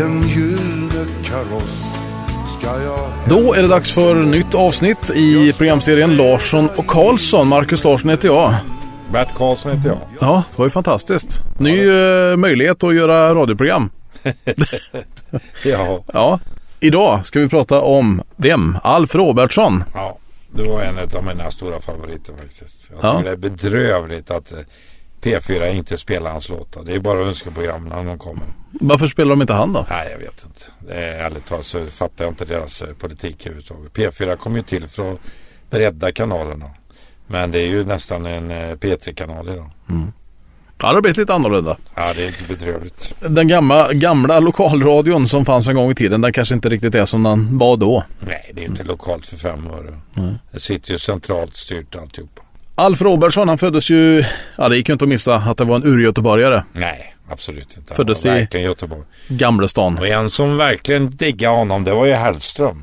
en gyllene kaross Då är det dags för nytt avsnitt i programserien Larsson och Karlsson. Marcus Larsson heter jag. Bert Karlsson heter jag. Ja, det var ju fantastiskt. Ny eh, möjlighet att göra radioprogram. Ja, Ja, idag ska vi prata om vem? Alf Robertsson. ja, det var en av mina stora favoriter faktiskt. Jag Ja. tycker det är bedrövligt att eh, P4 inte spelar hans låtar. Det är bara önskeprogram när de kommer. Varför spelar de inte han då? Nej, jag vet inte. Är, ärligt talat så fattar jag inte deras eh, politik överhuvudtaget. P4 kom ju till för att bredda kanalerna. Men det är ju nästan en eh, P3-kanal idag. Ja, det har blivit lite annorlunda. Ja, det är inte bedrövligt. Den gamla, gamla lokalradion som fanns en gång i tiden, den kanske inte riktigt är som den var då. Nej, det är inte lokalt för fem öre. Det sitter ju centralt styrt alltihopa. Alf Robertsson, han föddes ju, ja det gick ju inte att missa att det var en urgöteborgare. Nej, absolut inte. Han Föddes i- Göteborg. Gamlestan. Och en som verkligen diggade honom, det var ju Hellström.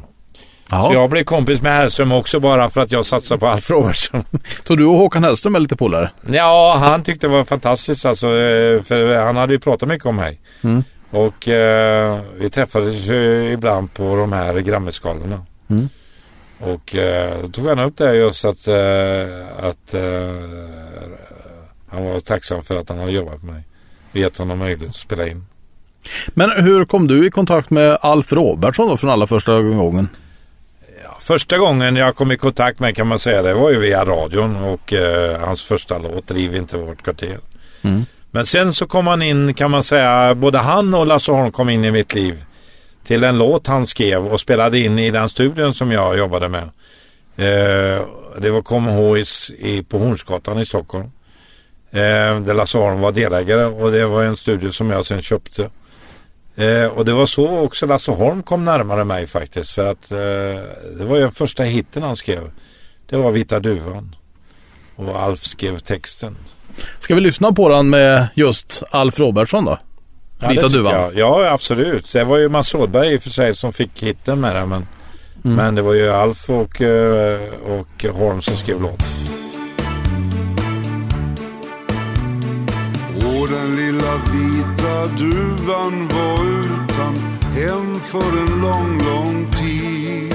Så Ja. jag blev kompis med Hellström också bara för att jag satsade på Alf Robertsson. Så du och Håkan Hellström är lite polare? ja, han tyckte det var fantastiskt alltså. eh, För han hade ju pratat mycket om mig. Mm. Och eh, vi träffades ju ibland på de här Grammisgalorna. Mm. Och eh, då tog han upp det just att, eh, att eh, han var tacksam för att han hade jobbat med mig. Och gett honom möjlighet att spela in. Men hur kom du i kontakt med Alf Robertsson då från allra första gången? Ja, första gången jag kom i kontakt med kan man säga det var ju via radion och eh, hans första låt Riv inte vårt kvarter. Mm. Men sen så kom han in kan man säga, både han och Lasse Holm kom in i mitt liv till en låt han skrev och spelade in i den studion som jag jobbade med. Eh, det var KMH i, på Hornsgatan i Stockholm. Eh, där Lasse Holm var delägare och det var en studio som jag sen köpte. Eh, och det var så också Lasse Holm kom närmare mig faktiskt. För att eh, det var ju den första hitten han skrev. Det var Vita Duvan. Och Alf skrev texten. Ska vi lyssna på den med just Alf Robertsson då? Ja, Vita Duvan. jag. Ja, absolut. Det var ju Mats Rådberg i och för sig som fick hitten med det. Men, Mm. men det var ju Alf och, eh, och Holm som skrev låten. Och den lilla vita duvan var utan hem för en lång, lång tid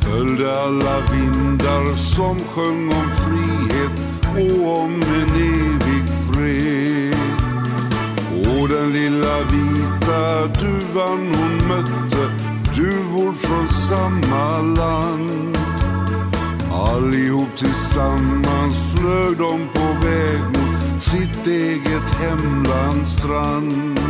Följde alla vindar som sjöng om frihet och om en evig fred och den lilla vita duvan hon mötte duvor från samma land Allihop tillsammans flög de på väg mot sitt eget hemlands strand.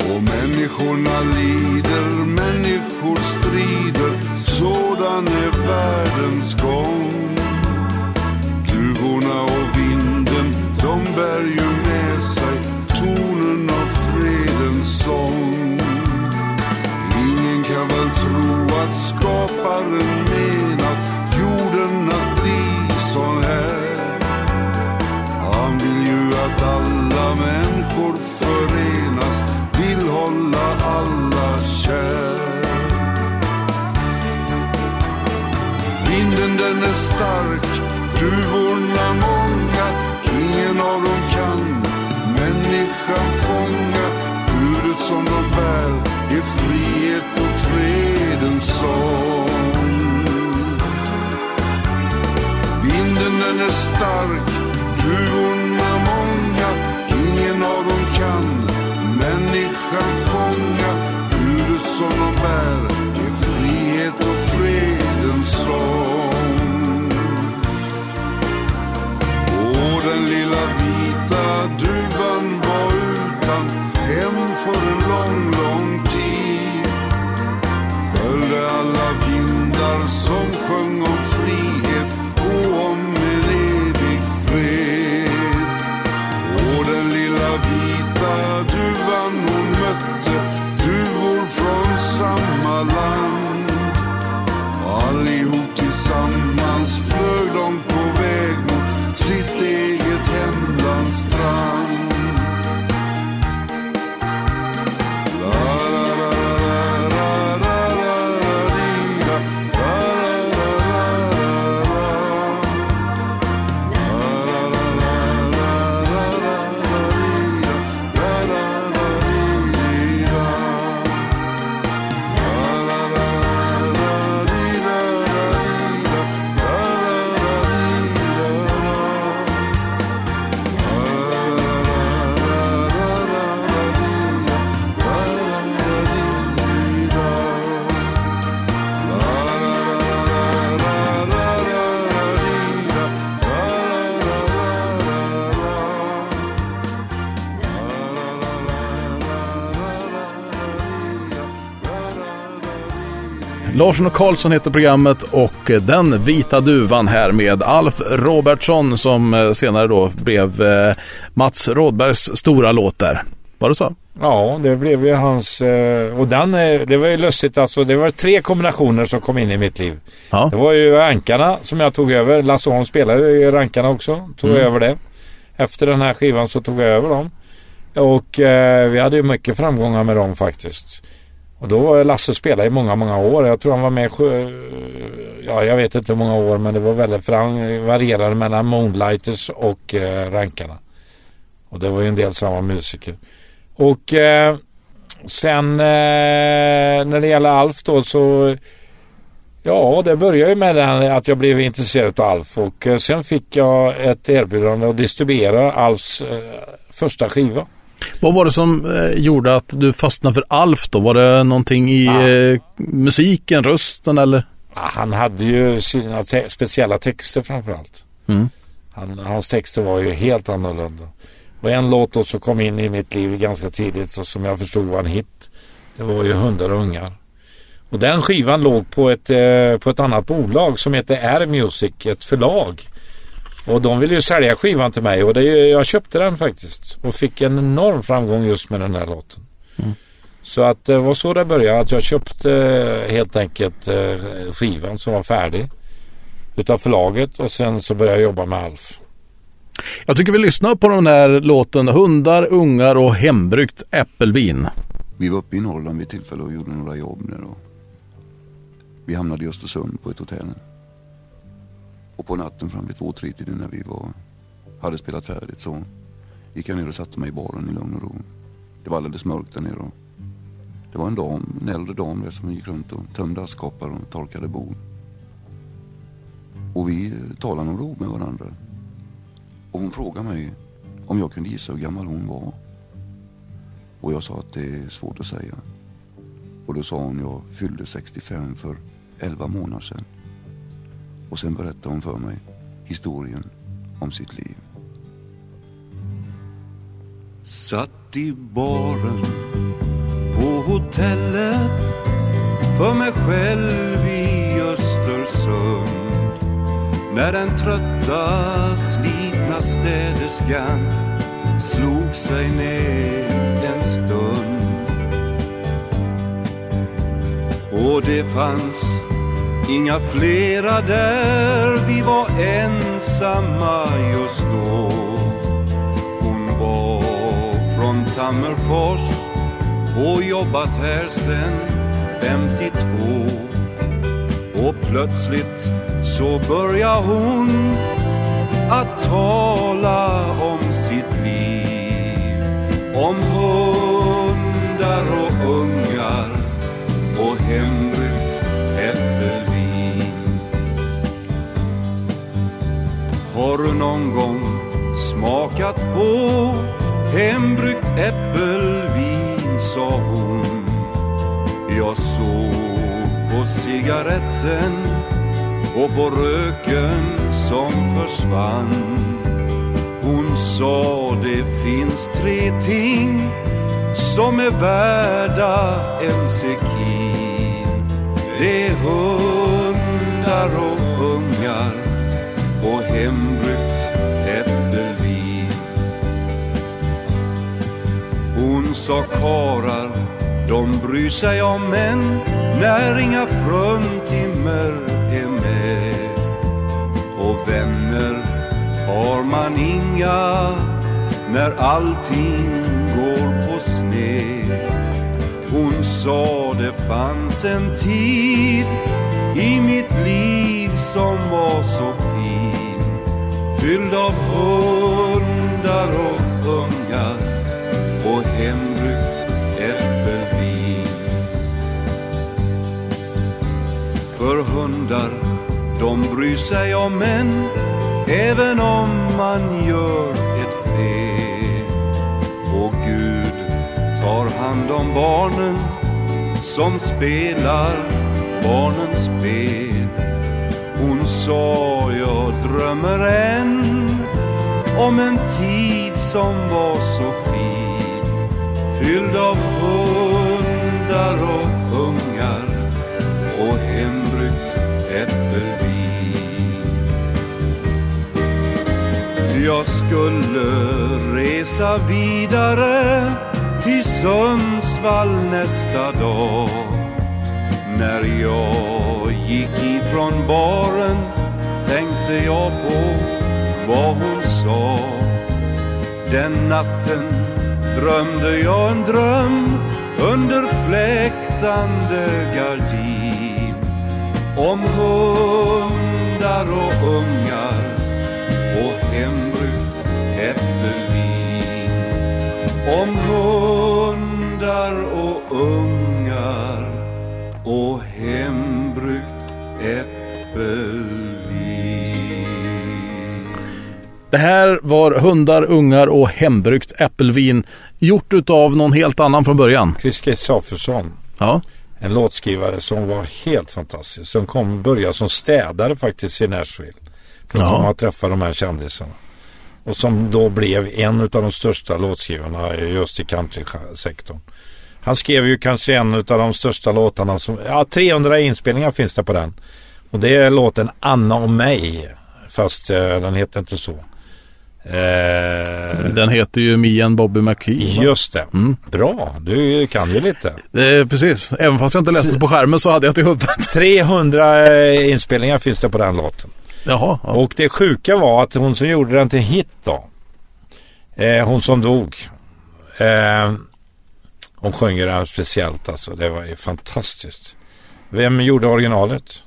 Och människorna lider, människor strider, sådan är världens gång. Bär ju med sig tonen av fredens sång. Ingen kan väl tro att skaparen menat jorden att bli sån här. Han vill ju att alla människor förenas, vill hålla alla kär. Vinden den är stark, duvorna många, som de bär är frihet och fredens sång. Vinden den är stark, duvorna många, ingen av dem kan människan fånga. Budet som de bär är frihet och fredens sång. Och den lilla vita duvan var utan hem för Larsson och Karlsson heter programmet och Den vita duvan här med Alf Robertsson som eh, senare då blev eh, Mats Rådbergs stora låt där. Var det så? Ja, det blev ju hans... eh, Och den, eh, det var ju lustigt alltså. Det var tre kombinationer som kom in i mitt liv. Ja. Det var ju Rankarna som jag tog över. Lasse Holm spelade ju Rankarna också. Tog Mm. över det. Efter den här skivan så tog jag över dem. Och eh, vi hade ju mycket framgångar med dem faktiskt. Och då var Lasse spelade i många, många år. Jag tror han var med sjö, Ja, jag vet inte hur många år men det var väldigt för han varierade mellan Moonlighters och eh, Rankarna. Och det var ju en del som var musiker. Och eh, sen eh, när det gäller Alf då så Ja, det började ju med den, att jag blev intresserad av Alf och eh, sen fick jag ett erbjudande att distribuera Alfs eh, första skiva. Vad var det som eh, gjorde att du fastnade för Alf då? Var det någonting i Ja. eh, musiken, rösten eller? Ja, Han hade ju sina te- speciella texter framförallt. Mm. Han, hans texter var ju helt annorlunda. Och en låt då som kom in i mitt liv ganska tidigt och som jag förstod var en hit. Det var ju Hundar och ungar. Och den skivan låg på ett, eh, på ett annat bolag som heter Air Music, ett förlag. Och de ville ju sälja skivan till mig och det, jag köpte den faktiskt. Och fick en enorm framgång just med den här låten. Så att det var så det började. Att jag köpte eh, helt enkelt eh, skivan som var färdig. Utav förlaget och sen så började jag jobba med Alf. Jag tycker vi lyssnar på den här låten Hundar, ungar och hembryggt äppelvin. Vi var uppe i Norrland vid tillfälle och gjorde några jobb där och vi hamnade i Östersund på ett hotell. Och på natten fram till två, tre tiden när vi var, hade spelat färdigt så gick jag ner och satte mig i baren i lugn och ro. Det var alldeles mörkt där nere och det var en dam, en äldre dam där som gick runt och tömde askkoppar och torkade bord. Och vi eh, talade om ro med varandra. Och hon frågade mig om jag kunde gissa hur gammal hon var. Och jag sa att det är svårt att säga. Och då sa hon jag fyllde 65 för 11 månader sedan. Och sen berättade hon för mig historien om sitt liv. Satt i baren på hotellet för mig själv i Östersund. När den trötta, slitna städerskan slog sig ner en stund. Och det fanns inga flera där, vi var ensamma just då. Hon var från Tammerfors och jobbat här sen 52. Och plötsligt så börjar hon att tala om sitt liv. Om hundar och ungar och hem Har du någon gång smakat på hembryggt äppelvin, sa hon. Jag såg på cigaretten och på röken som försvann. Hon sa det finns tre ting som är värda en sekin. Det är hundar och ungar och hembryggt äppelvin. Hon sa karar, de bryr sig om män när inga fruntimmer är med. Och vänner har man inga när allting går på sned. Hon sa det fanns en tid i mitt liv som var så fin. Fylld av hundar och ungar och hembryggt äppelvin. För hundar, de bryr sig om män även om man gör ett fel. Och Gud tar hand om barnen som spelar barnens spel. Hon sa jag drömmer än om en tid som var så fin fylld av hundar och ungar och hembryggt äppelvin. Jag skulle resa vidare till Sundsvall nästa dag när jag gick ifrån baren tänkte jag på vad hon sa. Den natten drömde jag en dröm under fläktande gardin om hundar och ungar och hembrygt äppelvin. Om hundar och ungar och hembryggt äppelvin. Det här var hundar, ungar och hembryggt äppelvin gjort utav någon helt annan från början. Chris Kristoffersson. Ja, En låtskrivare som var helt fantastisk. Som kom börja som städare faktiskt i Nashville. För att Ja. komma och träffa de här kändisarna. Och som då blev en av de största låtskrivarna just i countrysektorn. Han skrev ju kanske en av de största låtarna som, ja 300 inspelningar finns det på den. Och det är låten Anna och mig. Fast eh, den heter inte så. Eh, den heter ju Me and Bobby McKee. just det. Mm. Bra, du kan ju lite. Eh, precis, även fast jag inte läste på skärmen så hade jag till huvudet. 300 eh, inspelningar finns det på den låten. Jaha, ja. Och det sjuka var att hon som gjorde den till hit då. Eh, hon som dog. Eh, hon sjöng ju den speciellt alltså. Det var ju fantastiskt. Vem gjorde originalet?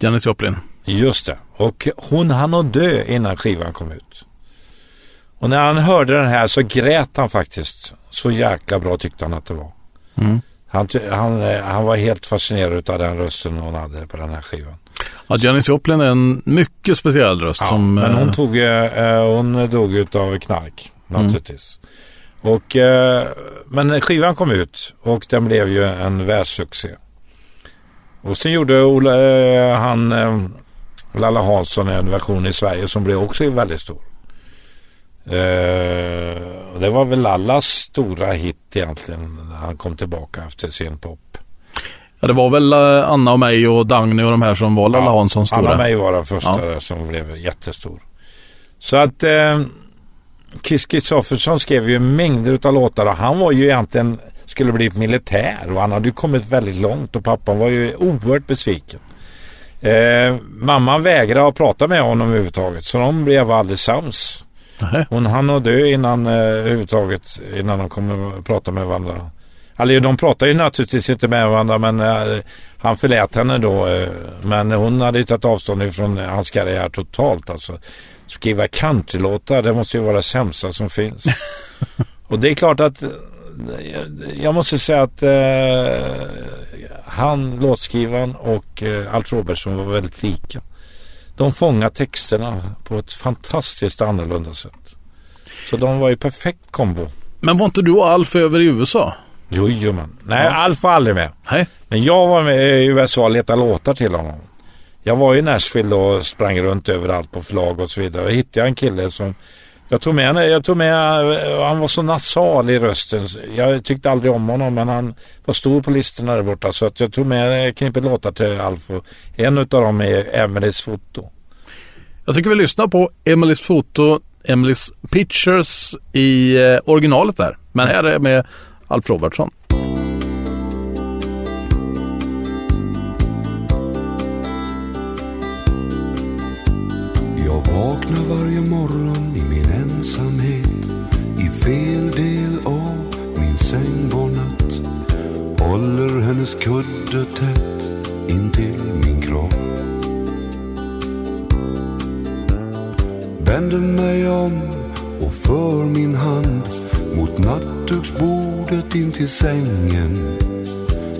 Janis Joplin. Just det. Och hon hann att dö innan skivan kom ut. Och när han hörde den här så grät han faktiskt. Så jäkla bra tyckte han att det var. Mm. Han, han, eh, han var helt fascinerad av den rösten hon hade på den här skivan. Ja, Janis Joplin är en mycket speciell röst Ja, som... men hon eh, tog, eh, hon dog utav knark naturligtvis. Och, eh, men skivan kom ut och den blev ju en världssuccé. Och sen gjorde Ola, eh, han eh, Lalla Hansson en version i Sverige som blev också väldigt stor. Och det var väl Lallas stora hit egentligen när han kom tillbaka efter sin pop. Ja, det var väl Anna och mig och Dagny och de här som var Lalla Ja, Hanssons Anna stora. mig var den första som blev jättestor. Så att Chris Kristoffersson skrev ju mängder av låtar och han var ju egentligen skulle bli militär och han hade ju kommit väldigt långt och pappan var ju oerhört besviken. Eh, mamman vägrade att prata med honom överhuvudtaget så de blev aldrig sams. Nej. Hon hann att dö innan eh, överhuvudtaget innan de kommer att prata med varandra. Alltså de pratar ju naturligtvis inte med varandra men eh, han förlät henne då. Eh, men hon hade ju tagit avstånd ifrån hans karriär totalt alltså. Skriva countrylåtar, det måste ju vara det sämsta som finns. Och det är klart att jag måste säga att eh, han, låtskrivaren och eh, Alf Robertson var väldigt lika. De fångar texterna på ett fantastiskt annorlunda sätt. Så de var ju perfekt kombo. Men var inte du och Alf över i USA? Jo, jo men. Nej, Alf var aldrig med. Nej. Men jag var med i USA och letade låtar till honom. Jag var i Nashville och sprang runt överallt på förlag och så vidare. Då hittade jag en kille som jag tog med, henne- jag tog med, han var så nasal i rösten. Jag tyckte aldrig om honom men han var stor på listorna där borta. Så att jag tog med knippe låtar till Alf. Och en av dem är Emelies foto. Jag tycker vi lyssnar på Emelies foto, Emelies pictures i eh, originalet där. Men här är med Alf Robertsson. Vaknar varje morgon i min ensamhet I fel del av min säng var natt. Håller hennes kudde tätt intill min kropp. Vänder mig om och för min hand mot nattduksbordet in till sängen.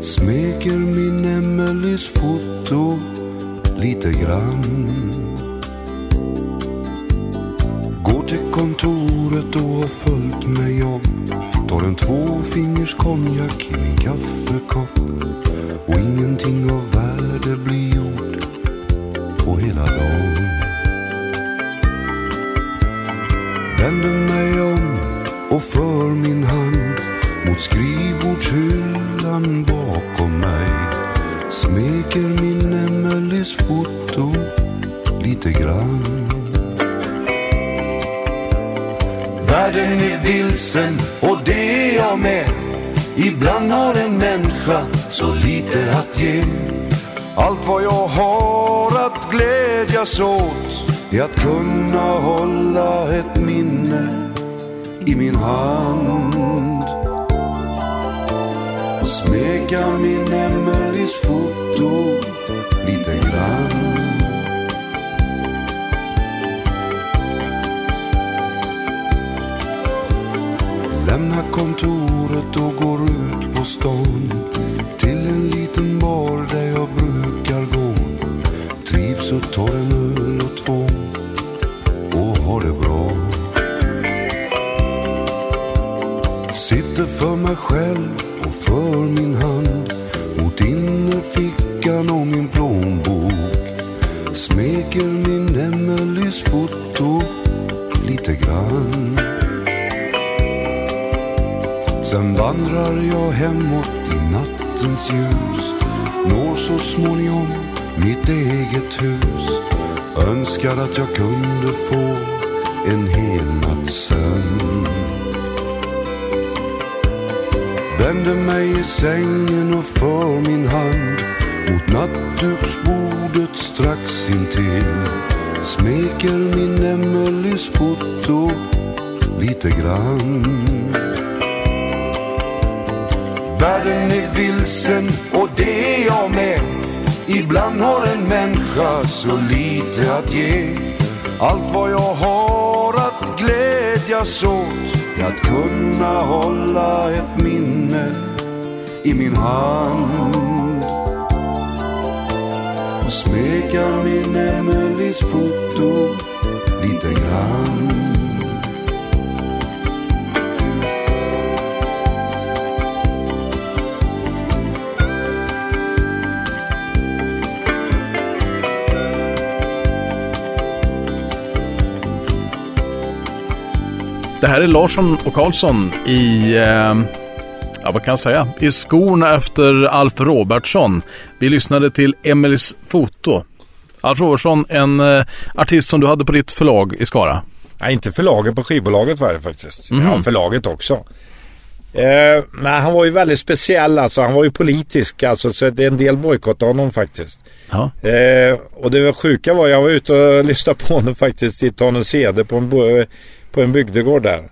Smeker min Emelies foto lite grann. Tvåfingers konjak i min kaffekopp. Är att kunna hålla ett minne i min hand. Smeka min Emelies foto lite grann. Lämna kontoret och går ut på stan till en liten bar där jag brukar gå. Trivs och tar en öl Örebro. Sitter för mig själv och för min hand mot innerfickan och min plånbok. Smeker min Emelies foto lite grann. Sen vandrar jag hemåt i nattens ljus Når så småningom mitt eget hus Önskar att jag kunde få en hel natts sömn Vänder mig i sängen och för min hand mot nattduksbordet strax intill Smeker min Emelies foto lite grann Världen är vilsen och det är jag med. Ibland har en människa så lite att ge. Allt vad jag har glädjas åt är att kunna hålla ett minne i min hand. Och smeka min Emelies foto lite grann. Det här är Larsson och Karlsson i, eh, ja vad kan jag säga, i skorna efter Alf Robertsson. Vi lyssnade till Emelies foto. Alf Robertsson, en eh, artist som du hade på ditt förlag i Skara. Nej, inte förlaget på skivbolaget var det faktiskt. Mhm. Ja, förlaget också. Eh, men han var ju väldigt speciell alltså. Han var ju politisk alltså. Så det är en del bojkottade honom faktiskt. Eh, och det var sjuka var jag var ute och lyssnade på honom faktiskt i Tanumshede på en, på en bygdegård där.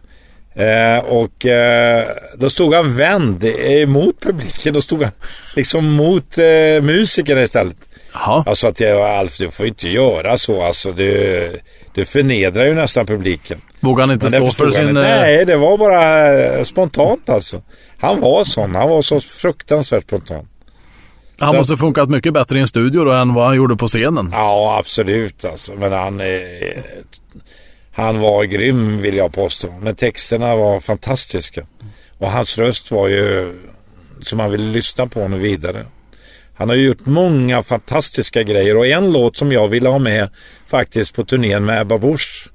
Eh, och eh, då stod han vänd emot publiken. Då stod han liksom mot eh, musikerna istället. Jaha. Jag sa till Alf, du får inte göra så alltså. Du, du förnedrar ju nästan publiken. Vågar han inte stå för sin... eh, Nej, det var bara eh, spontant alltså. Han var sån. Han var så fruktansvärt spontan. Han så- måste funkat mycket bättre i en studio då än vad han gjorde på scenen. Ja, absolut alltså. Men han, eh, han var grym vill jag påstå. Men texterna var fantastiska. Och hans röst var ju som man ville lyssna på honom vidare. Han har ju gjort många fantastiska grejer och en låt som jag ville ha med faktiskt på turnén med Ebba Busch.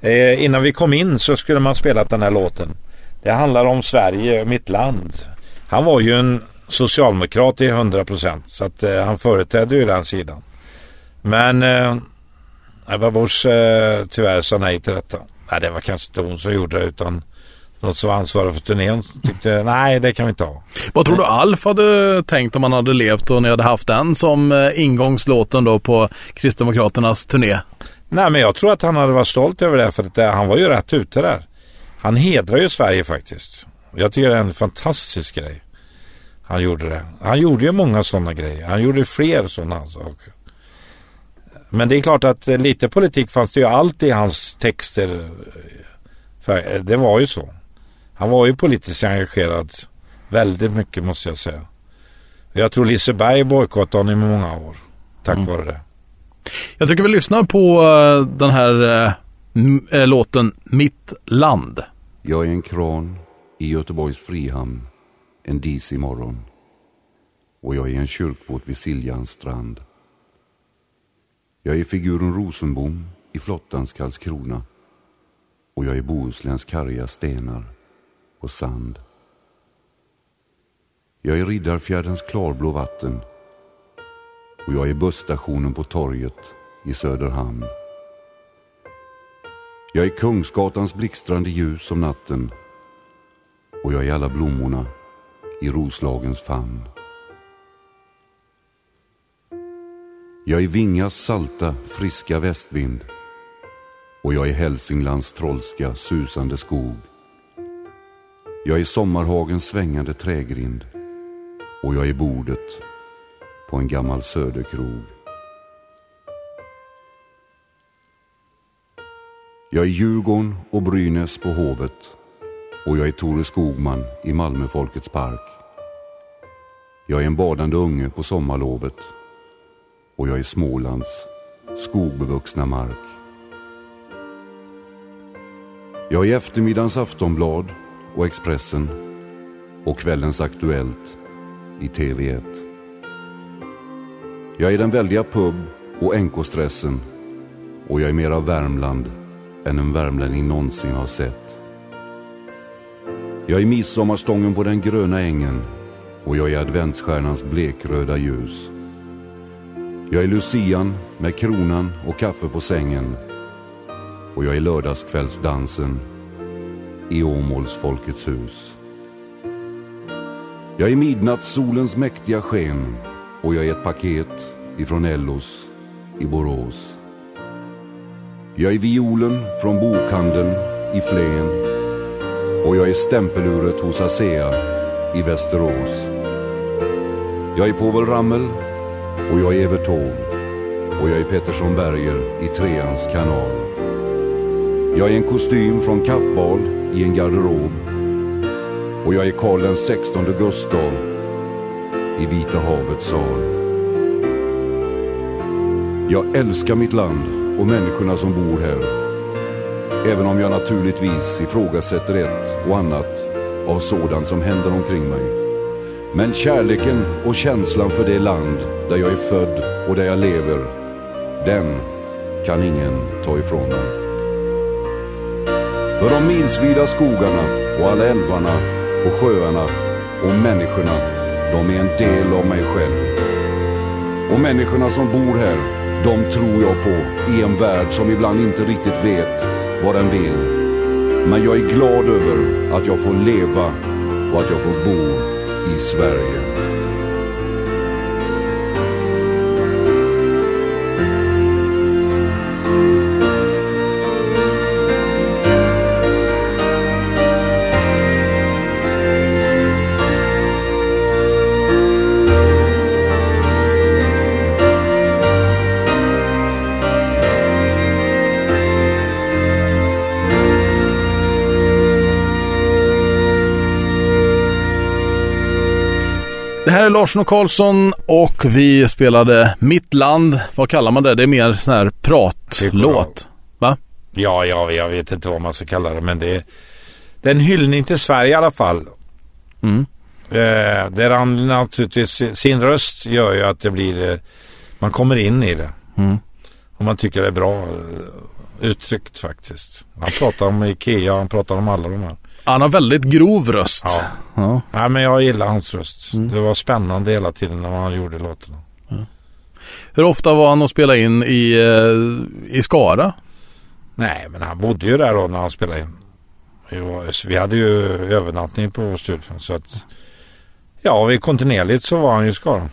Eh, innan vi kom in så skulle man spela den här låten. Det handlar om Sverige, mitt land. Han var ju en socialdemokrat i 100 procent så att eh, han företrädde ju den sidan. Men eh, Ebba Busch eh, tyvärr sa nej till detta. Nej, det var kanske inte hon som gjorde det utan någon som var ansvarig för turnén tyckte nej det kan vi inte ha. Vad tror du Alf hade tänkt om han hade levt och ni hade haft den som eh, ingångslåten då på Kristdemokraternas turné? Nej men jag tror att han hade varit stolt över det för att eh, han var ju rätt ute där. Han hedrar ju Sverige faktiskt. Jag tycker det är en fantastisk grej. Han gjorde det. Han gjorde ju många sådana grejer. Han gjorde fler sådana saker. Men det är klart att eh, lite politik fanns det ju alltid i hans texter. eh, För eh, det var ju så. Han var ju politiskt engagerad väldigt mycket måste jag säga. Jag tror Liseberg bojkottade honom i många år. Tack Mm. vare det. Jag tycker vi lyssnar på den här eh, låten Mitt land. Jag är en kran i Göteborgs frihamn en disig morgon. Och jag är en kyrkbåt vid Siljans strand. Jag är figuren Rosenbom i flottans Karlskrona. Och jag är Bohusläns karga stenar och sand. Jag är Riddarfjärdens klarblå vatten. Och jag är busstationen på torget i Söderhamn. Jag är Kungsgatans blixtrande ljus om natten och jag är alla blommorna i Roslagens famn. Jag är Vingas salta, friska västvind och jag är Hälsinglands trollska, susande skog. Jag är Sommarhagens svängande trägrind och jag är bordet på en gammal söderkrog. Jag är Djurgården och Brynäs på Hovet och jag är Tore Skogman i Malmö Folkets park. Jag är en badande unge på sommarlovet och jag är Smålands skogbevuxna mark. Jag är eftermiddagens Aftonblad och Expressen och kvällens Aktuellt i TV1. Jag är den väldiga pub och NK-stressen och jag är mer av Värmland än en värmlänning någonsin har sett. Jag är midsommarstången på den gröna ängen och jag är adventsstjärnans blekröda ljus. Jag är lucian med kronan och kaffe på sängen och jag är lördagskvällsdansen i Åmåls Folkets hus. Jag är midnattssolens mäktiga sken och jag är ett paket ifrån Ellos i Borås. Jag är violen från bokhandeln i Flen och jag är stämpeluret hos ASEA i Västerås. Jag är Povel Ramel och jag är Evert Taube och jag är Pettersson Berger i Treans kanal. Jag är en kostym från Kappahl i en garderob och jag är Karl den 16 Gustav i Vita havets sal. Jag älskar mitt land och människorna som bor här. Även om jag naturligtvis ifrågasätter ett och annat av sådant som händer omkring mig. Men kärleken och känslan för det land där jag är född och där jag lever, den kan ingen ta ifrån mig. För de milsvida skogarna och alla älvarna och sjöarna och människorna, de är en del av mig själv. Och människorna som bor här, de tror jag på i en värld som ibland inte riktigt vet vad den vill. Men jag är glad över att jag får leva och att jag får bo i Sverige. Det här är Larsson och Karlsson och vi spelade Mitt land. Vad kallar man det? Det är mer sån här pratlåt. Va? Ja, ja, jag vet inte vad man ska kalla det, men det är, det är en hyllning till Sverige i alla fall. Mm. Eh, där han naturligtvis, sin röst gör ju att det blir, eh, man kommer in i det. Mm. Och man tycker det är bra eh, uttryckt faktiskt. Han pratar om Ikea, han pratar om alla de här. Han har väldigt grov röst. Ja. Ja. Nej, men jag gillar hans röst. Det var spännande hela tiden när han gjorde låtarna. Hur ofta var han och spelade in i, eh, i Skara? Nej, men han bodde ju där då när han spelade in. Vi, hade ju övernattning på vår studio. Så att, ja, vi kontinuerligt så var han ju i Skara.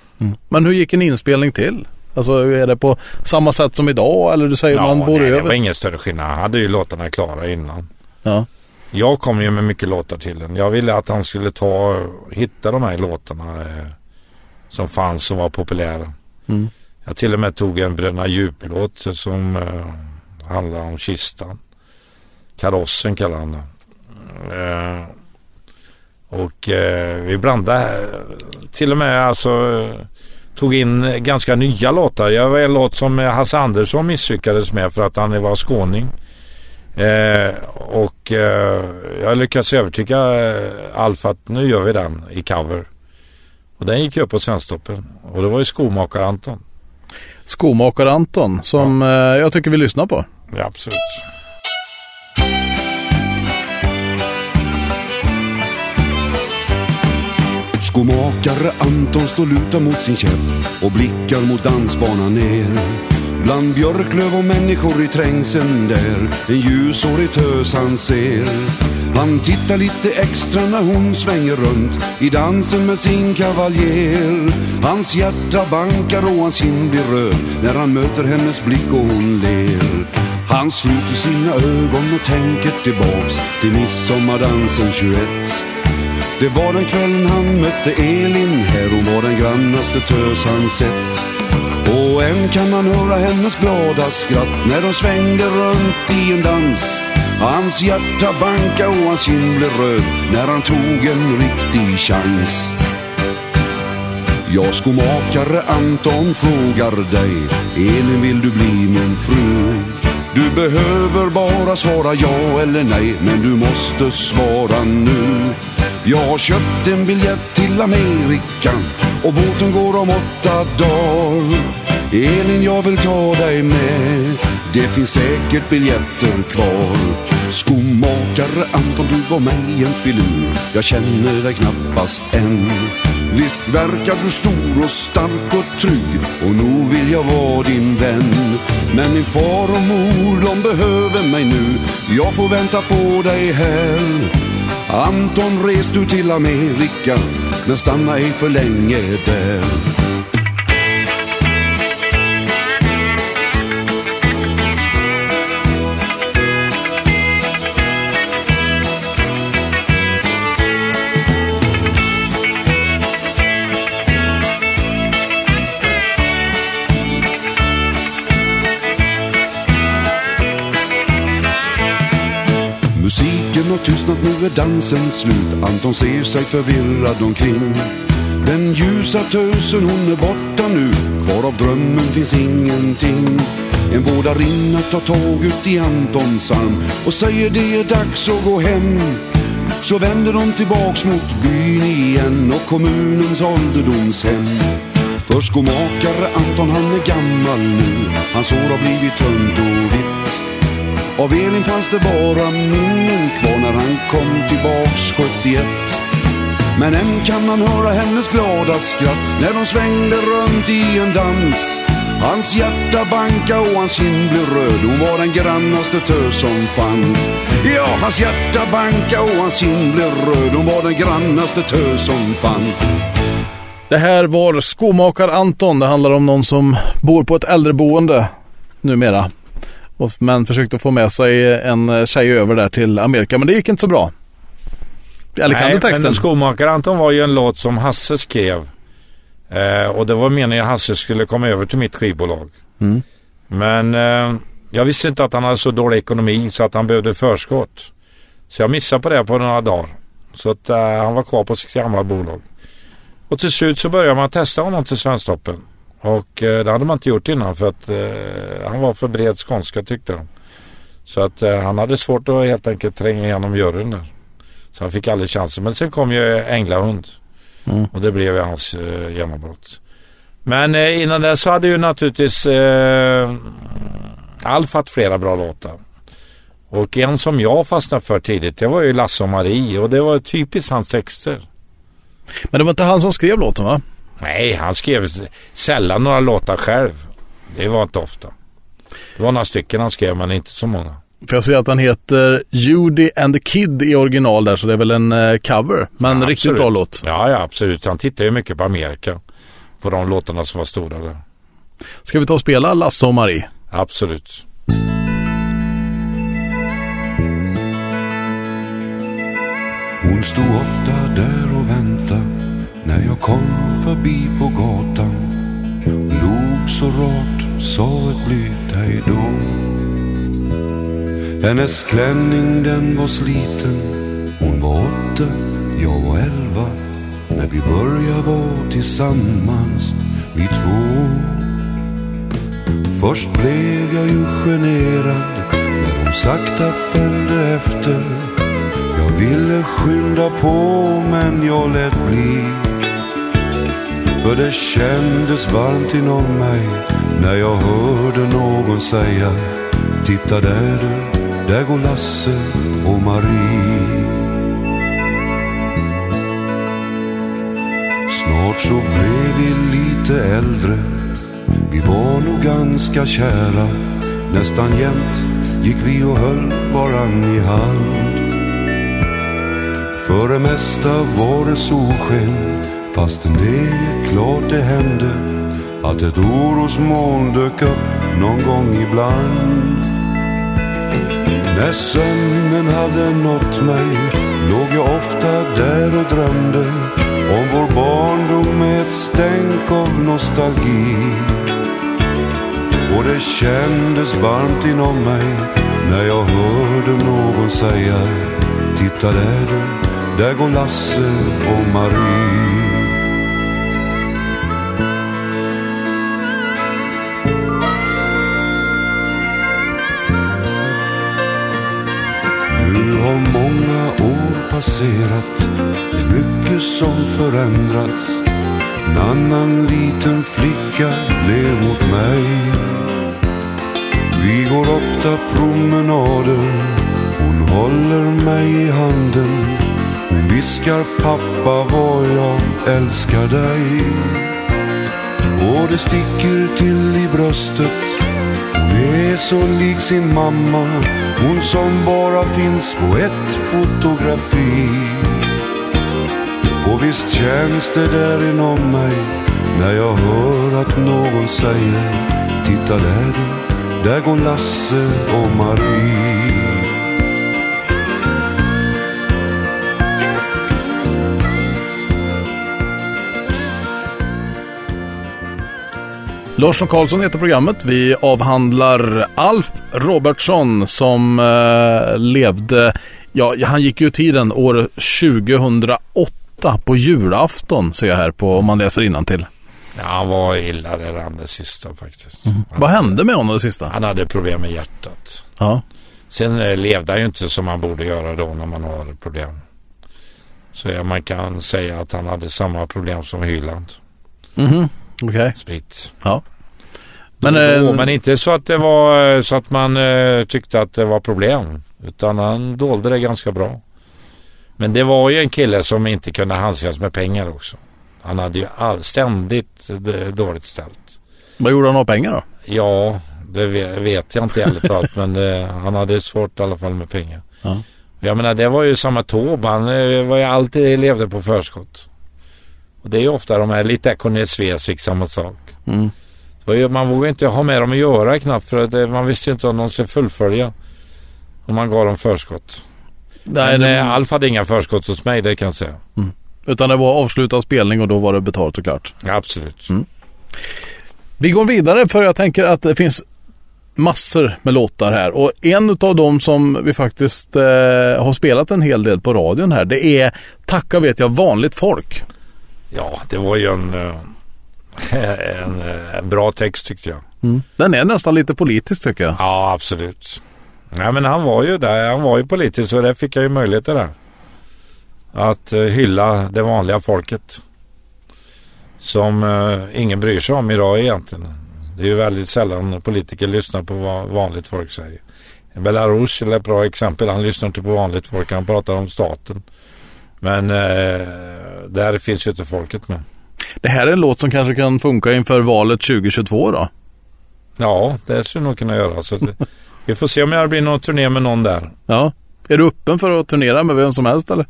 Men hur gick en inspelning till? Alltså är det på samma sätt som idag eller du säger Ja, man bor nej, det över? var ingen större skillnad. Han hade ju låtarna klara innan. Ja. Jag kom ju med mycket låtar till den. Jag ville att han skulle ta hitta de här låtarna eh, som fanns som var populära. Mm. Jag till och med tog en Bröderna Djup-låt som eh, handlar om kistan. Karossen kallar han den. Eh, och eh, vi blandade till och med alltså tog in ganska nya låtar. Jag var en låt som Hasse Andersson misslyckades med för att han var skåning. Eh, och eh, jag lyckades övertyga eh, Alf att nu gör vi den i cover. Och den gick ju upp på Svensktoppen. Och det var ju Skomakar-Anton. Skomakar-Anton som eh, jag tycker vi lyssnar på. Ja, absolut. Skomakare Anton står lutad mot sin käpp och blickar mot dansbanan ner. Bland björklöv och människor i trängseln där En ljushårig tös han ser. Han tittar lite extra när hon svänger runt I dansen med sin kavaljer. Hans hjärta bankar och hans kind blir röd När han möter hennes blick och hon ler. Han sluter sina ögon och tänker tillbaks Till midsommardansen 21 det var den kvällen han mötte Elin. Här Hon var den grannaste tös han sett. Och än kan man höra hennes glada skratt När de svängde runt i en dans. Hans hjärta banka och hans kind blev röd När han tog en riktig chans. Jag skomakare Anton frågar dig Elin vill du bli min fru? Du behöver bara svara ja eller nej Men du måste svara nu. Jag har köpt en biljett till Amerika Och båten går om åtta dagar. Elin jag vill ta dig med. Det finns säkert biljetter kvar. Skomakare Anton du var mig en filur. Jag känner dig knappast än. Visst verkar du stor och stark och trygg och nog vill jag vara din vän. Men min far och mor de behöver mig nu, jag får vänta på dig här. Anton res du till Amerika, men stanna ej för länge där. Tystnat, nu är dansen slut. Anton ser sig förvirrad omkring. Den ljusa tösen, hon är borta nu. Kvar av drömmen finns ingenting. En vårdarinna tar tag ut i Antons arm och säger det är dags att gå hem. Så vänder de tillbaks mot byn igen och kommunens ålderdomshem. För skomakare Anton han är gammal nu. Hans hår har blivit tunt och vitt. Av Elin fanns det bara minnen kom tillbaks 71. Men än kan man höra hennes glada skratt när de svängde runt i en dans. Hans hjärta banka och hans kind blev röd. Hon var den grannaste tös som fanns. Ja, hans hjärta banka och hans kind blev röd. Hon var den grannaste tös som fanns. Det här var Skomakar Anton. Det handlar om någon som bor på ett äldreboende numera. Men försökte få med sig en tjej över där till Amerika, men det gick inte så bra. Eller kan du texten? men Skomakare Anton var ju en låt som Hasse skrev. Eh, och det var meningen att Hasse skulle komma över till mitt skivbolag. Mm. Men eh, jag visste inte att han hade så dålig ekonomi så att han behövde förskott. Så jag missade på det på några dagar. Så att eh, han var kvar på sitt gamla bolag. Och till slut så började man testa honom till Svensktoppen. Och eh, det hade man inte gjort innan för att eh, han var för bred skånska tyckte de. Så att eh, han hade svårt att helt enkelt tränga igenom juryn där. Så han fick aldrig chansen. Men sen kom ju Änglahund. Mm. Och det blev hans eh, genombrott. Men eh, innan dess så hade ju naturligtvis eh, Alf haft flera bra låtar. Och en som jag fastnade för tidigt det var ju Lasse och Marie och det var typiskt hans texter. Men det var inte han som skrev låten va? Nej, han skrev sällan några låtar själv. Det var inte ofta. Det var några stycken han skrev men inte så många. För jag ser att han heter Judy and the Kid i original där, så det är väl en eh, cover. Men Ja, riktigt bra låt. Ja, ja absolut. Han tittade ju mycket på Amerika. På de låtarna som var stora där. Ska vi ta och spela Lasse och Marie? Absolut. Hon stod ofta där och väntade när jag kom förbi på gatan. Log så rart, sa ett blygt hejdå. Hennes klänning den var sliten. Hon var åtta, jag var elva. När vi började vara tillsammans, vi två. Först blev jag ju generad när hon sakta följde efter. Jag ville skynda på men jag lät bli för det kändes varmt inom mig när jag hörde någon säga Titta där du, där går Lasse och Marie. Snart så blev vi lite äldre. Vi var nog ganska kära, nästan jämt gick vi och höll varann i hand. För det mesta var det solsken, fastän det är klart det hände att ett orosmoln dök upp någon gång ibland. När sömnen hade nått mig låg jag ofta där och drömde om vår barndom med ett stänk av nostalgi. Och det kändes varmt inom mig när jag hörde någon säga Titta där du, där går Lasse och Marie. Passerat, det är mycket som förändrats. En annan liten flicka blev mot mig. Vi går ofta promenader, hon håller mig i handen. Hon viskar pappa vad jag älskar dig. Och det sticker till i bröstet är så lik sin mamma, hon som bara finns på ett fotografi. Och visst känns det där inom mig när jag hör att någon säger Titta där du, där går Lasse och Marie. Larsson Karlsson heter programmet. Vi avhandlar Alf Robertsson som eh, levde, ja han gick ju tiden år 2008 på julafton ser jag här på om man läser till. Ja, han var illa redan det sista faktiskt. Mm. Vad hände med honom det sista? Han hade problem med hjärtat. Ja. Sen eh, levde han ju inte som man borde göra då när man har problem. Så ja, man kan säga att han hade samma problem som Hyland. Mhm. Okej. Okay. Spritt. Ja. Men, då, eh, men inte så att det var eh, så att man eh, tyckte att det var problem. Utan han dolde det ganska bra. Men det var ju en kille som inte kunde handskas med pengar också. Han hade ju all, ständigt dåligt ställt. Vad gjorde han av pengar då? Ja, det vet jag inte ärligt talat. men det, han hade svårt i alla fall med pengar. Ja. Jag menar det var ju samma Taube. Han var ju alltid levde på förskott. Och det är ju ofta de här lite Cornelis Vreeswijk samma sak. Mm. Man vågade inte ha med dem att göra knappt för att det, man visste inte om de skulle fullfölja. Om man gav dem förskott. Nej, Men det... Eh, Alf hade inga förskott hos mig, det kan jag säga. Mm. Utan det var avslutad spelning och då var det betalt och klart. Absolut. Mm. Vi går vidare för jag tänker att det finns massor med låtar här och en av dem som vi faktiskt eh, har spelat en hel del på radion här det är Tacka vet jag vanligt folk. Ja, det var ju en, eh, en, en bra text tyckte jag. Mm. Den är nästan lite politisk tycker jag. Ja, absolut. Ja, men han var ju där. Han var ju politisk och där fick jag ju möjligheter där. Att uh, hylla det vanliga folket. Som ingen bryr sig om idag egentligen. Det är ju väldigt sällan politiker lyssnar på vad vanligt folk säger. Belarus är ett bra exempel. Han lyssnar inte på vanligt folk. Han pratar om staten. Men uh, där finns ju inte folket med. Det här är en låt som kanske kan funka inför valet 2022 då? Ja, det skulle nog kunna göra. Så vi får se om det blir någon turné med någon där. Ja. Är du öppen för att turnera med vem som helst eller?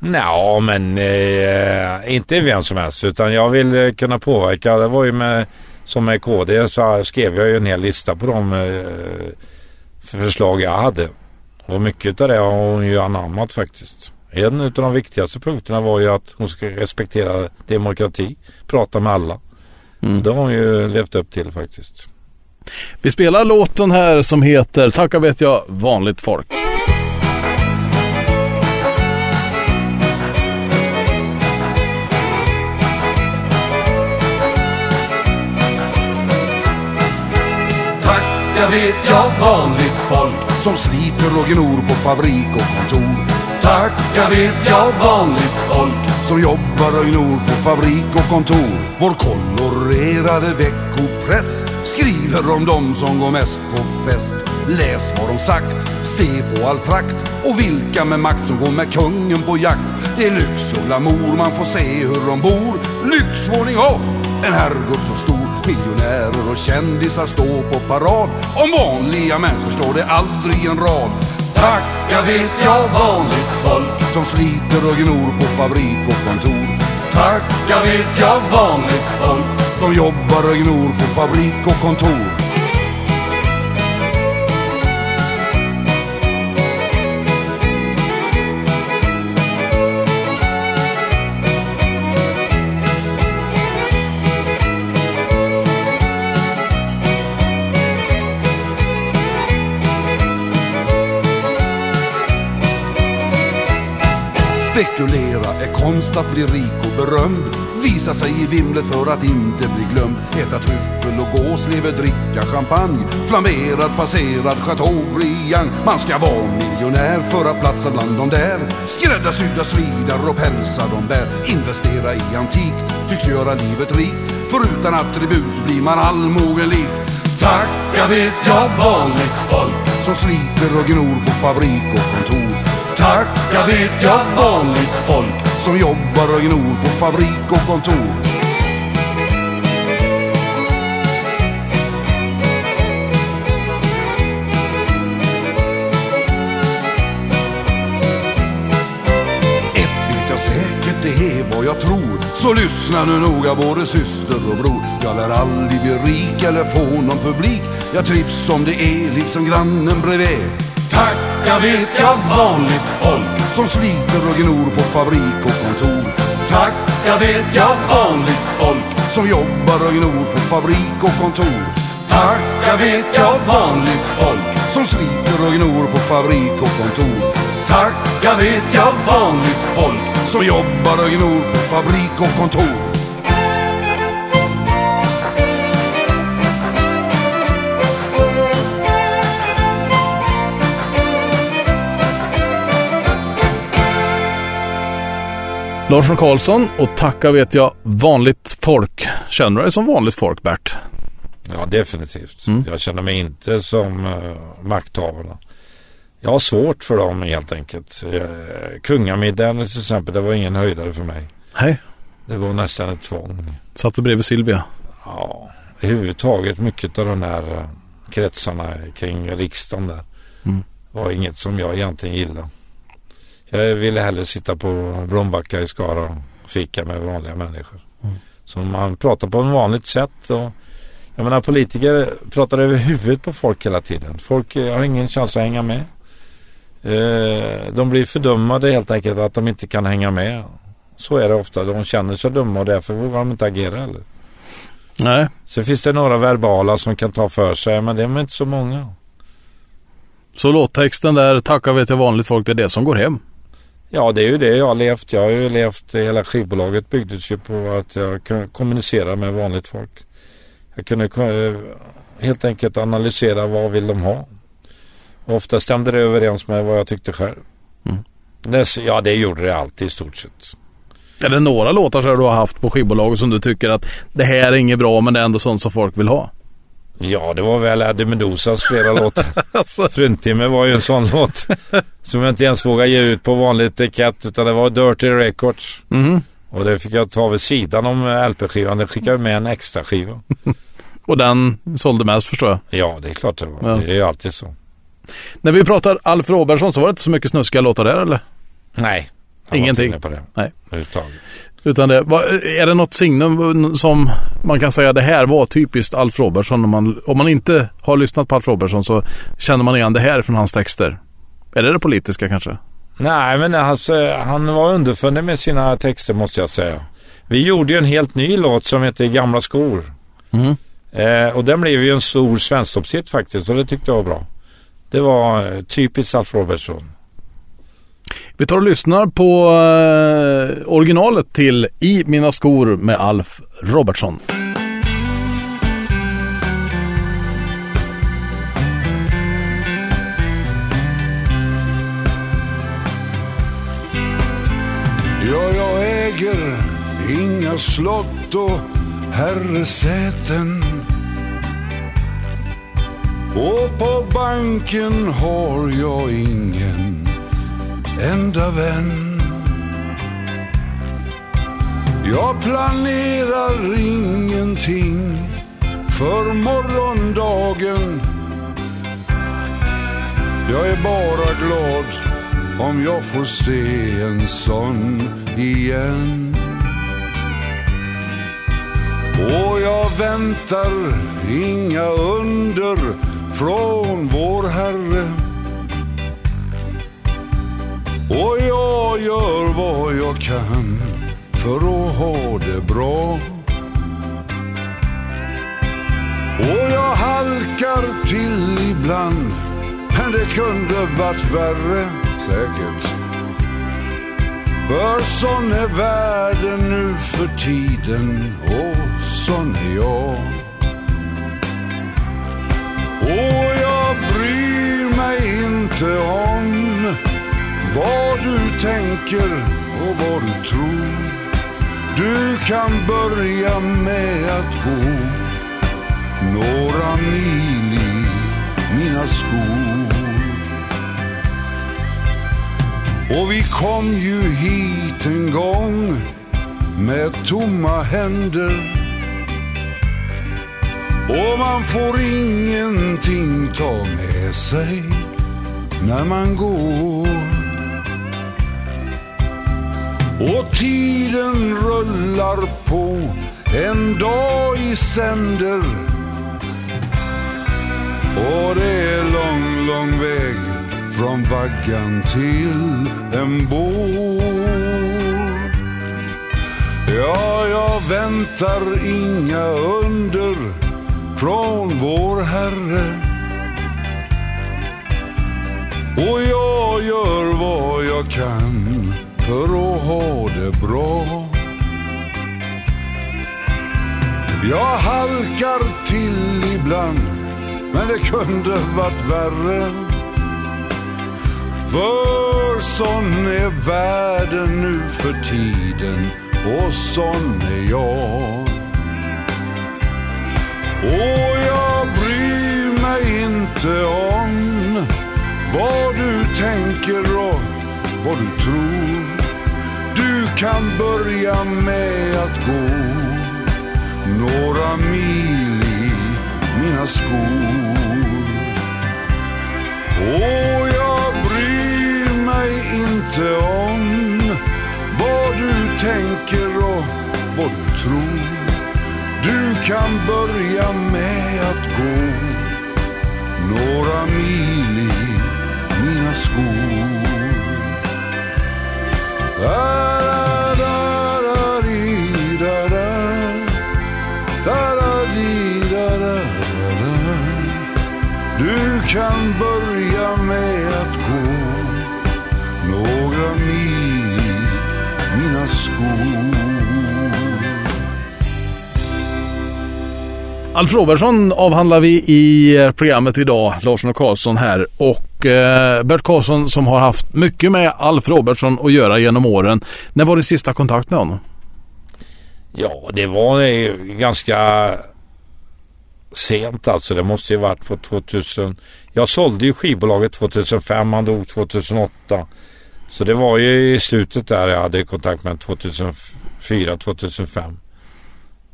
Ja, men eh, inte vem som helst utan jag vill eh, kunna påverka. Det var ju med, som med KD så skrev jag ju en hel lista på de eh, förslag jag hade. Och mycket av det har hon ju anammat faktiskt. En av de viktigaste punkterna var ju att hon ska respektera demokrati, prata med alla. Mm. Det har hon ju levt upp till faktiskt. Vi spelar låten här som heter Tacka vet jag vanligt folk. Tacka vet jag vanligt folk som sliter och gnor på fabrik och kontor Tacka vet jag vanligt folk som jobbar och gnor på fabrik och kontor. Vår kolorerade veckopress skriver om dem som går mest på fest. Läs vad de sagt, se på all prakt och vilka med makt som går med kungen på jakt. Det är lyx och glamour, man får se hur de bor. Lyxvåning och en herrgård så stor. Miljonärer och kändisar står på parad. Om vanliga människor står det aldrig en rad. Tacka vet jag vanligt folk som sliter och gnor på fabrik och kontor. Tacka vet jag vanligt folk som jobbar och gnor på fabrik och kontor. Spekulera är konst att bli rik och berömd. Visa sig i vimlet för att inte bli glömd. Äta tryffel och gåslever, dricka champagne. Flamberad, passerad chateaubriand. Man ska vara miljonär för att platsa bland de där. Skräddarsydda svidar och pälsar de bär. Investera i antikt tycks göra livet rikt. För utan attribut blir man allmogelik. Tacka vet jag vanligt folk som sliter och gnor på fabrik och kontor. Tacka vet jag vanligt folk som jobbar och gnor på fabrik och kontor. Ett vet jag säkert, det är vad jag tror. Så lyssna nu noga både syster och bror. Jag lär aldrig bli rik eller få någon publik. Jag trivs som det är, liksom grannen bredvid. Tacka vet jag vanligt folk som sliter och gnor på fabrik och kontor. Tacka vet jag vanligt folk som jobbar och gnor på fabrik och kontor. Tacka vet jag vanligt folk som sliter och gnor på fabrik och kontor. Tacka vet jag vanligt folk som jobbar och gnor på fabrik och kontor. Larsson Karlsson och tacka vet jag vanligt folk. Känner du dig som vanligt folk Bert? Ja, definitivt. Mm. Jag känner mig inte som uh, makthavarna. Jag har svårt för dem helt enkelt. Uh, kungamiddagen till exempel, det var ingen höjdare för mig. Hej. Det var nästan ett tvång. Satt du bredvid Silvia? Ja, överhuvudtaget mycket av de här uh, kretsarna kring riksdagen där Mm. var inget som jag egentligen gillade. Jag ville hellre sitta på Blombacka i Skara och fika med vanliga människor. Mm. Så man pratar på ett vanligt sätt. Och, jag menar politiker pratar över huvudet på folk hela tiden. Folk eh, har ingen chans att hänga med. Eh, de blir fördummade helt enkelt att de inte kan hänga med. Så är det ofta. De känner sig dumma och därför vågar de inte agera heller. Nej. Sen finns det några verbala som kan ta för sig men det är inte så många. Så låttexten där, tacka vet jag vanligt folk, det är det som går hem. Ja, det är ju det jag har levt. Jag har ju levt, hela skivbolaget byggdes ju på att jag kunde kommunicera med vanligt folk. Jag kunde helt enkelt analysera vad vill de ha. Och ofta stämde det överens med vad jag tyckte själv. Mm. Ja, det gjorde det alltid i stort sett. Är det några låtar här du har haft på skivbolaget som du tycker att det här är inget bra men det är ändå sånt som folk vill ha? Ja, det var väl Eddie Medusas flera låtar. Alltså. Fruntimmer var ju en sån låt. Som jag inte ens vågade ge ut på vanlig etikett utan det var Dirty Records. Mhm. Och det fick jag ta vid sidan om LP-skivan. Det skickade med en extra skiva. Och den sålde mest förstår jag. Ja, det är klart det var. Ja. Det är ju alltid så. När vi pratar Alf Robertsson så var det inte så mycket snuskiga låtar där eller? Nej. Ingenting. På det. Nej. Utan det, är det något signum som man kan säga det här var typiskt Alf Robertsson? Om man, om man inte har lyssnat på Alf Robertsson så känner man igen det här från hans texter. Är det det politiska kanske? Nej, men alltså, han var underfundig med sina texter måste jag säga. Vi gjorde ju en helt ny låt som heter Gamla skor. Mm. Eh, och den blev ju en stor svensktoppshit faktiskt och det tyckte jag var bra. Det var eh, typiskt Alf Robertson. Vi tar och lyssnar på eh, originalet till I mina skor med Alf Robertsson. Slott och herresäten. Och på banken har jag ingen enda vän. Jag planerar ingenting för morgondagen. Jag är bara glad om jag får se en sån igen. Och jag väntar inga under från vår Herre. Och jag gör vad jag kan för att ha det bra. Och jag halkar till ibland, men det kunde varit värre säkert. För sån är världen nu för tiden och som är jag. Och jag bryr mig inte om vad du tänker och vad du tror. Du kan börja med att gå några mil i mina skor. Och vi kom ju hit en gång med tomma händer. Och man får ingenting ta med sig när man går. Och tiden rullar på en dag i sänder. Och det är lång, lång väg från vaggan till en bår. Ja, jag väntar inga under från vår Herre. Och jag gör vad jag kan för att ha det bra. Jag halkar till ibland, men det kunde varit värre. För sån är världen nu för tiden och sån är jag. Och jag bryr mig inte om vad du tänker och vad du tror. Du kan börja med att gå några mil i mina skor. Och jag bryr mig inte om vad du tänker och vad du tror. Du kan börja med att gå några mil i mina skor. Du kan börja Alf Robertsson avhandlar vi i eh, programmet idag, Larsson och Karlsson här. Och eh, Bert Karlsson som har haft mycket med Alf Robertsson att göra genom åren. När var din sista kontakt med honom? Ja, det var eh, ganska sent alltså. Det måste ju varit på 2000. Jag sålde ju skivbolaget 2005. Han dog 2008. Så det var ju i slutet där jag hade kontakt med 2004, 2005.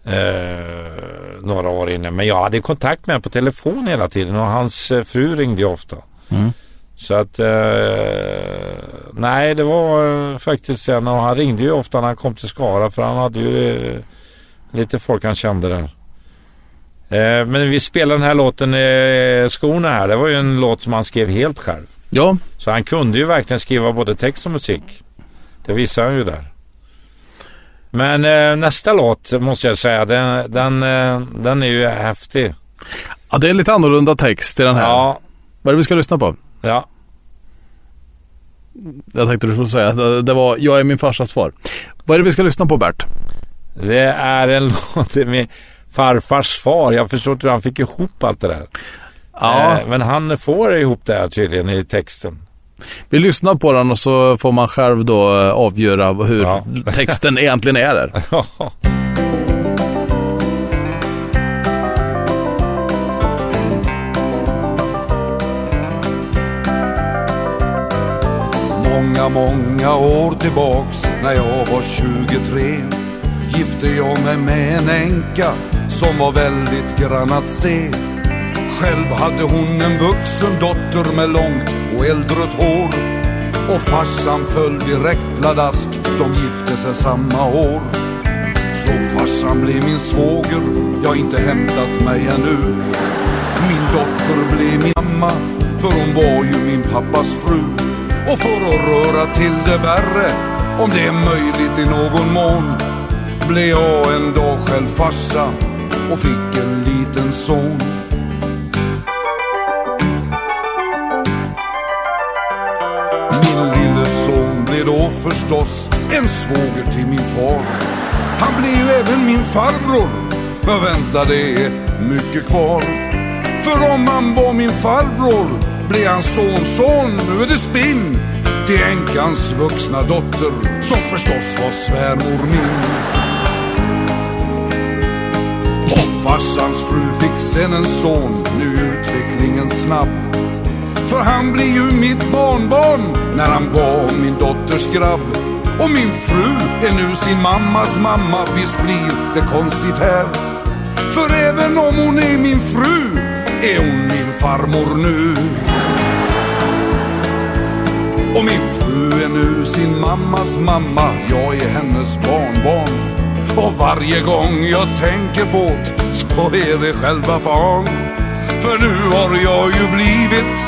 Eh, några år innan. Men jag hade kontakt med honom på telefon hela tiden och hans eh, fru ringde ju ofta. Mm. Så att eh, nej det var eh, faktiskt sen och han ringde ju ofta när han kom till Skara för han hade ju eh, lite folk han kände där. Eh, men vi spelade den här låten eh, Skorna här. Det var ju en låt som han skrev helt själv. Ja, Så han kunde ju verkligen skriva både text och musik. Det visar han ju där. Men eh, nästa låt måste jag säga, den, den, eh, den är ju häftig. ja det är lite annorlunda text i den här. Ja, Vad är det vi ska lyssna på? ja. Jag tänkte du skulle säga. Det, det var Jag är min farsas svar. Vad är det vi ska lyssna på Bert? Det är en låt med farfars far. Jag förstår inte hur han fick ihop allt det där. Ja, Eh, men han får ihop det här tydligen i texten. Vi lyssnar på den och så får man själv då eh, avgöra hur Ja. texten egentligen är där. Många, många år tillbaks när jag var 23 gifte jag mig med en änka som var väldigt grann att se. Själv hade hon en vuxen dotter med långt och äldret hår. Och farsan föll direkt pladask, de gifte sig samma år. Så farsan blev min svåger, jag inte hämtat mig ännu. Min dotter blev min mamma, för hon var ju min pappas fru. Och för att röra till det värre, om det är möjligt i någon mån, blev jag en dag själv farsa och fick en liten son. Förstås en svåger till min far. Han blev ju även min farbror. Men vänta, det är mycket kvar. För om han var min farbror blev han sonson, nu är det spinn till änkans vuxna dotter som förstås var svärmor min. Och farsans fru fick sen en son, nu är utvecklingen snabb. För han blir ju mitt barnbarn när han var min dotters grabb. Och min fru är nu sin mammas mamma, visst blir det konstigt här. För även om hon är min fru är hon min farmor nu. Och min fru är nu sin mammas mamma, jag är hennes barnbarn. Och varje gång jag tänker på det så är det själva fan. För nu har jag ju blivit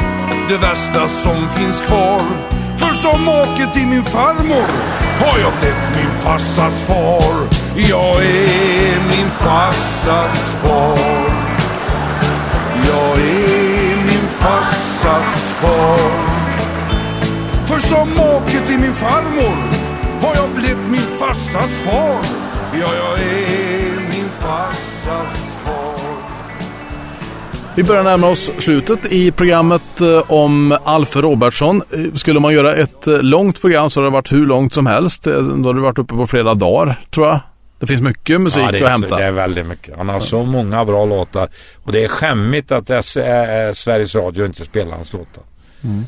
det värsta som finns kvar. För som make till min farmor har jag blivit min farsas far. Jag är min farsas far. Jag är min farsas far. För som make till min farmor har jag blivit min farsas far. Ja, jag är min farsas far. Vi börjar närma oss slutet i programmet eh, om Alf Robertsson. Eh, Skulle man göra ett eh, långt program så hade det varit hur långt som helst. Då hade det varit uppe på flera dagar, tror jag. Det finns mycket musik Ja, det, att är, hämta. det är väldigt mycket. Han har så många bra låtar. Och det är skämmigt att Sveriges Radio inte spelar hans låtar. Mm.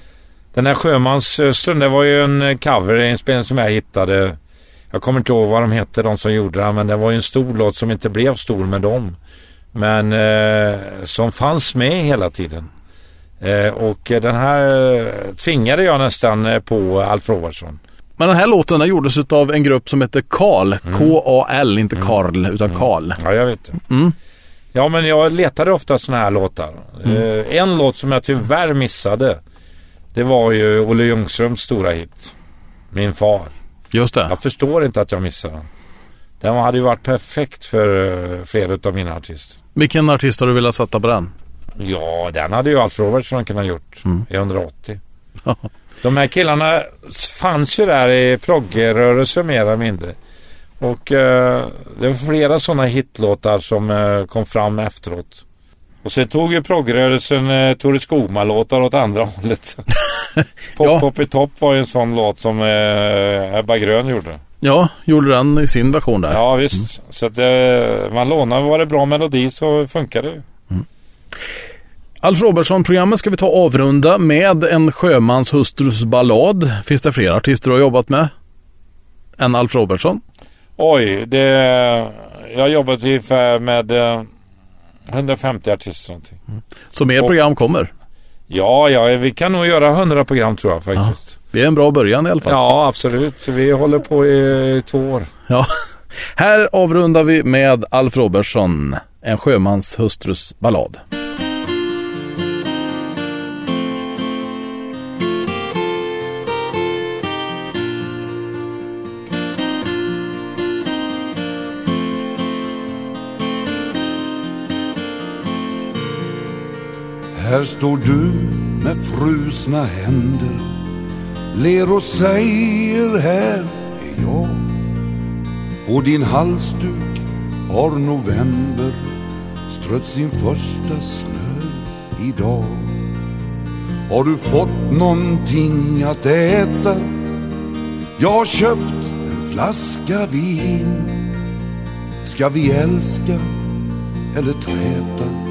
Den här Sjömanssöstern, det var ju en eh, coverinspelning som jag hittade. Jag kommer inte ihåg vad de hette, de som gjorde den. Men det var ju en stor låt som inte blev stor med dem. Men eh, som fanns med hela tiden. Eh, och eh, den här eh, tvingade jag nästan eh, på Alf Robertsson. Men den här låten den gjordes av en grupp som heter Karl. K-A-L, inte Karl, utan Karl. Ja, jag vet det. Mm. Ja, men jag letade ofta sådana här låtar. Eh, en låt som jag tyvärr missade. Det var ju Olle Ljungströms stora hit. Min far. Just det. Jag förstår inte att jag missade den. Den hade ju varit perfekt för uh, flera av mina artister. Vilken artist har du velat sätta på den? Ja, den hade ju Alf Robertson kunnat gjort i 180. De här killarna fanns ju där i proggrörelsen mer eller mindre. Och eh, det var flera sådana hitlåtar som eh, kom fram efteråt. Och sen tog ju proggrörelsen eh, Tore Skogman-låtar åt andra hållet. Pop Ja. Pop i topp var ju en sån låt som eh, Ebba Grön gjorde. Ja, gjorde den i sin version där. Ja visst. Så att eh, man lånar, var det bra melodi så funkar det ju. Alf Robertson-programmet ska vi ta avrunda med en sjömans hustrus ballad. Finns det fler artister du har jobbat med? Än Alf Robertson? Oj, det... Jag har jobbat ungefär med eh, 150 artister någonting. Så mer Och- program kommer. Ja, ja, vi kan nog göra 100 program tror jag faktiskt. Det är en bra början i alla fall. Ja, absolut. Så vi håller på i två år. Ja. Här avrundar vi med Alf Robertson, en sjömans hustrus ballad. Här står du med frusna händer Ler och säger här är jag På din halsduk har november strött sin första snö idag Har du fått någonting att äta? Jag har köpt en flaska vin Ska vi älska eller träta?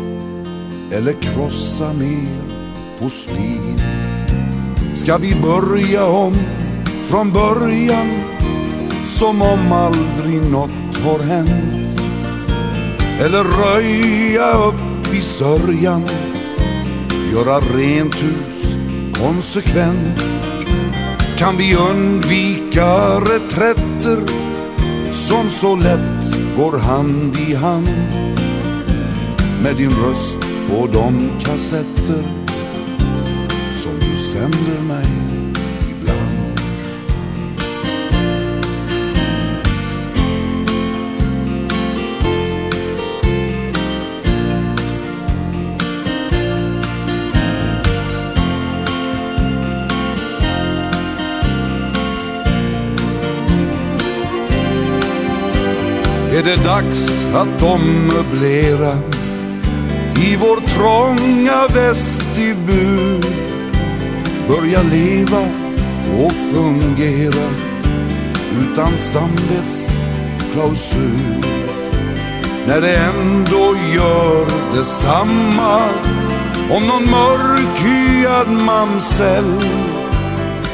eller krossa mer porslin? Ska vi börja om från början som om aldrig något har hänt. Eller röja upp i sörjan, göra rent hus konsekvent. Kan vi undvika reträtter som så lätt går hand i hand med din röst på de kassetter sänder mig ibland. Är det dags att ommöblera i vår trånga vestibul börja leva och fungera utan samvetsklausul. När det ändå gör detsamma om någon mörkhyad mamsell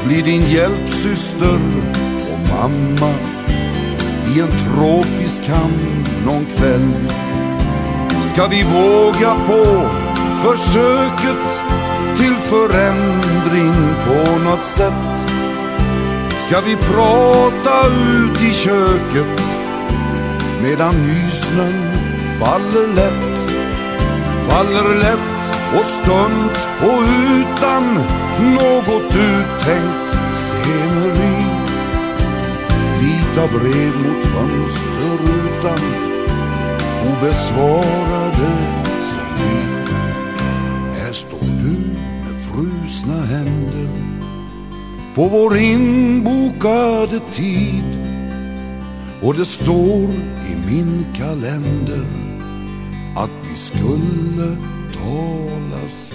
blir din hjälpsyster och mamma i en tropisk hamn någon kväll Ska vi våga på försöket till förändring på något sätt? Ska vi prata ut i köket medan nysnön faller lätt? Faller lätt och stumt och utan något uttänkt sceneri. Vita brev mot fönsterrutan obesvarade på vår inbokade tid. Och det står i min kalender att vi skulle talas.